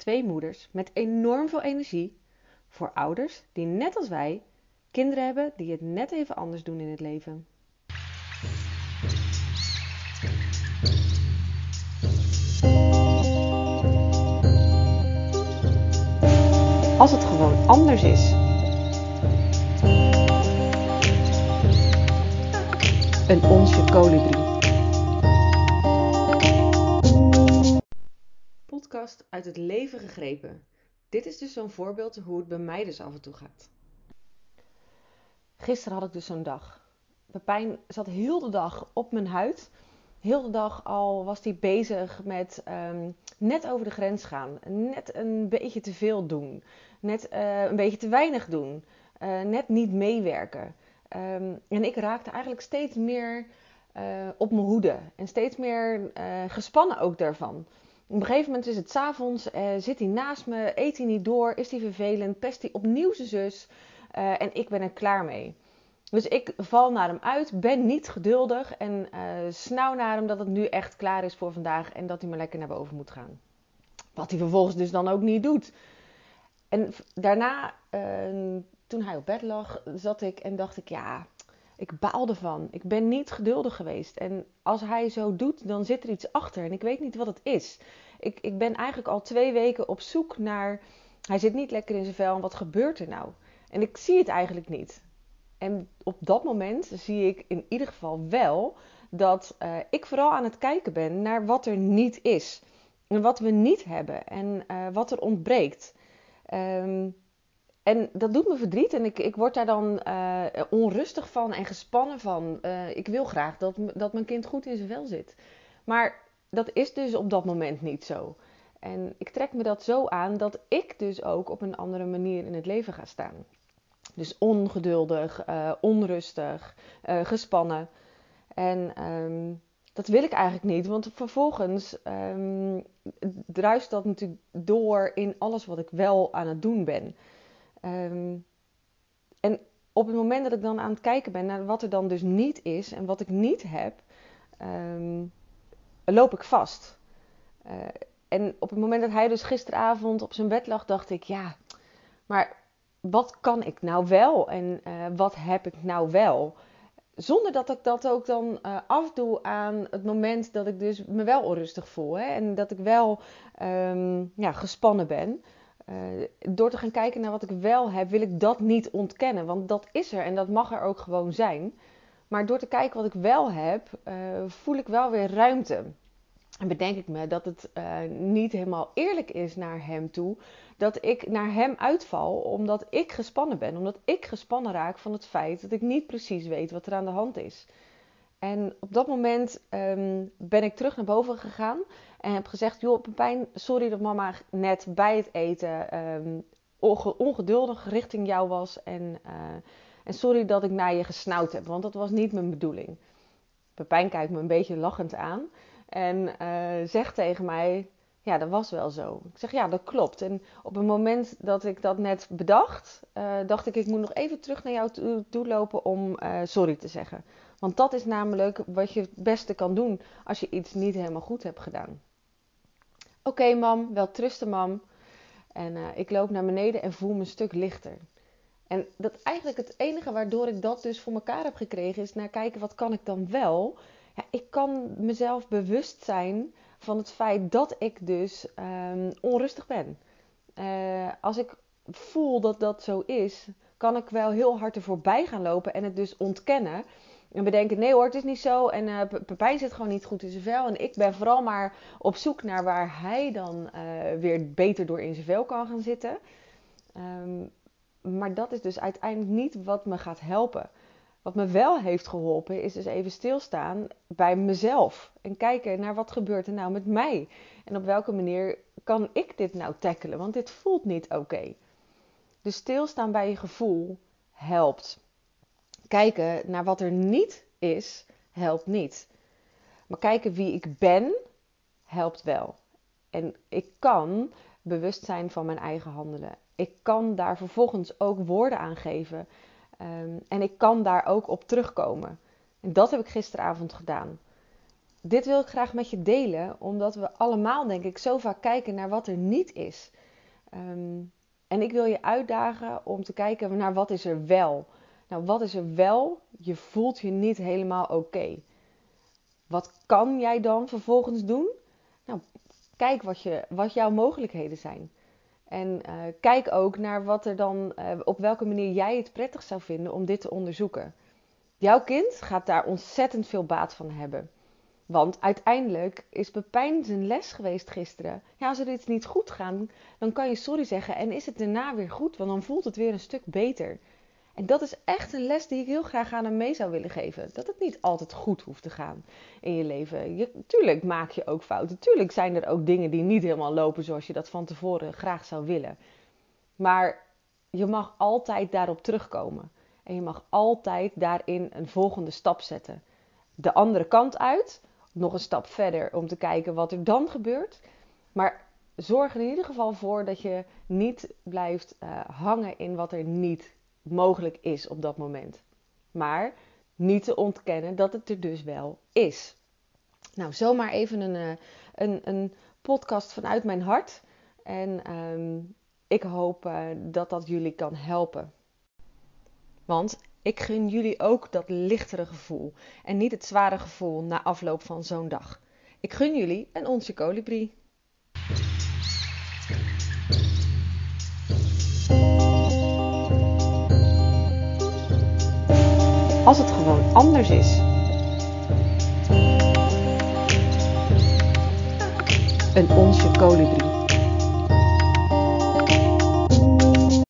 Twee moeders met enorm veel energie. Voor ouders die net als wij kinderen hebben die het net even anders doen in het leven. Als het gewoon anders is. Een onsje kolibrie. Uit het leven gegrepen. Dit is dus zo'n voorbeeld hoe het bij mij dus af en toe gaat. Gisteren had ik dus zo'n dag. Pepijn zat heel de dag op mijn huid. Heel de dag al was hij bezig met ehm, net over de grens gaan. Net een beetje te veel doen. Net eh, een beetje te weinig doen. Uh, net niet meewerken. Um, en ik raakte eigenlijk steeds meer uh, op mijn hoede. En steeds meer gespannen ook daarvan. Op een gegeven moment is het s'avonds, uh, zit hij naast me, eet hij niet door, is hij vervelend, pest hij opnieuw zijn zus uh, en ik ben er klaar mee. Dus ik val naar hem uit, ben niet geduldig en uh, snauw naar hem dat het nu echt klaar is voor vandaag en dat hij maar lekker naar boven moet gaan. Wat hij vervolgens dus dan ook niet doet. En daarna, toen hij op bed lag, zat ik en dacht ik, ja, ik baal ervan. Ik ben niet geduldig geweest. En als hij zo doet, dan zit er iets achter. En ik weet niet wat het is. Ik, ik ben eigenlijk al twee weken op zoek naar. Hij zit niet lekker in zijn vel. En wat gebeurt er nou? En ik zie het eigenlijk niet. En op dat moment zie ik in ieder geval wel dat uh, ik vooral aan het kijken ben naar wat er niet is. En wat we niet hebben. En uh, wat er ontbreekt. Um, en dat doet me verdriet en ik, ik word daar dan uh, onrustig van en gespannen van. Uh, ik wil graag dat, dat mijn kind goed in zijn vel zit. Maar dat is dus op dat moment niet zo. En ik trek me dat zo aan dat ik dus ook op een andere manier in het leven ga staan. Dus ongeduldig, uh, onrustig, gespannen. En um, dat wil ik eigenlijk niet, want vervolgens um, druist dat natuurlijk door in alles wat ik wel aan het doen ben. Um, en op het moment dat ik dan aan het kijken ben naar wat er dan dus niet is en wat ik niet heb, um, loop ik vast. Uh, en op het moment dat hij dus gisteravond op zijn bed lag, dacht ik, ja, maar wat kan ik nou wel en uh, wat heb ik nou wel? Zonder dat ik dat ook dan uh, afdoe aan het moment dat ik dus me wel onrustig voel. Hè? En dat ik wel um, ja, gespannen ben. Uh, door te gaan kijken naar wat ik wel heb, wil ik dat niet ontkennen. Want dat is er en dat mag er ook gewoon zijn. Maar door te kijken wat ik wel heb, uh, voel ik wel weer ruimte. En bedenk ik me dat het uh, niet helemaal eerlijk is naar hem toe. Dat ik naar hem uitval omdat ik gespannen ben. Omdat ik gespannen raak van het feit dat ik niet precies weet wat er aan de hand is. En op dat moment um, ben ik terug naar boven gegaan. En heb gezegd: Joh, Pepijn, sorry dat mama net bij het eten um, ongeduldig richting jou was. En, uh, en sorry dat ik naar je gesnauwd heb, want dat was niet mijn bedoeling. Pepijn kijkt me een beetje lachend aan en uh, zegt tegen mij: Ja, dat was wel zo. Ik zeg: Ja, dat klopt. En op het moment dat ik dat net bedacht, uh, dacht ik: Ik moet nog even terug naar jou toe, lopen om sorry te zeggen. Want dat is namelijk wat je het beste kan doen als je iets niet helemaal goed hebt gedaan. Oké, mam, wel trusten, mam. En uh, ik loop naar beneden en voel me een stuk lichter. En dat eigenlijk het enige waardoor ik dat dus voor elkaar heb gekregen is naar kijken wat kan ik dan wel. Ja, ik kan mezelf bewust zijn van het feit dat ik dus um, onrustig ben. Uh, als ik voel dat dat zo is, kan ik wel heel hard ervoor bij gaan lopen en het dus ontkennen. En we denken, nee hoor, het is niet zo. En uh, Pepijn zit gewoon niet goed in zijn vel. En ik ben vooral maar op zoek naar waar hij dan uh, weer beter door in zijn vel kan gaan zitten. Um, maar dat is dus uiteindelijk niet wat me gaat helpen. Wat me wel heeft geholpen is dus even stilstaan bij mezelf. En kijken naar wat gebeurt er nou met mij. En op welke manier kan ik dit nou tackelen. Want dit voelt niet oké. Dus stilstaan bij je gevoel helpt kijken naar wat er niet is, helpt niet. Maar kijken wie ik ben, helpt wel. En ik kan bewust zijn van mijn eigen handelen. Ik kan daar vervolgens ook woorden aan geven. Um, en ik kan daar ook op terugkomen. En dat heb ik gisteravond gedaan. dit wil ik graag met je delen, omdat we allemaal, denk ik, zo vaak kijken naar wat er niet is. Ehm, en ik wil je uitdagen om te kijken naar wat is er wel. Nou, wat is er wel? Je voelt je niet helemaal oké. Wat kan jij dan vervolgens doen? Nou, kijk wat, je, wat jouw mogelijkheden zijn. En uh, kijk ook naar wat er dan, uh, op welke manier jij het prettig zou vinden om dit te onderzoeken. Jouw kind gaat daar ontzettend veel baat van hebben. Want uiteindelijk is Pepijn zijn les geweest gisteren. Ja, als er iets niet goed gaat, dan kan je sorry zeggen en is het daarna weer goed, want dan voelt het weer een stuk beter. En dat is echt een les die ik heel graag aan hem mee zou willen geven. Dat het niet altijd goed hoeft te gaan in je leven. Je, tuurlijk maak je ook fouten. Tuurlijk zijn er ook dingen die niet helemaal lopen zoals je dat van tevoren graag zou willen. Maar je mag altijd daarop terugkomen. En je mag altijd daarin een volgende stap zetten. De andere kant uit, nog een stap verder om te kijken wat er dan gebeurt. Maar zorg er in ieder geval voor dat je niet blijft uh, hangen in wat er niet mogelijk is op dat moment. Maar niet te ontkennen dat het er dus wel is. Nou, zomaar even een, eh, een, een podcast vanuit mijn hart. En um, ik hoop uh, dat dat jullie kan helpen. Want ik gun jullie ook dat lichtere gevoel en niet het zware gevoel na afloop van zo'n dag. Ik gun jullie een onsje kolibrie. Als het gewoon anders is. Een onsje kolibrie.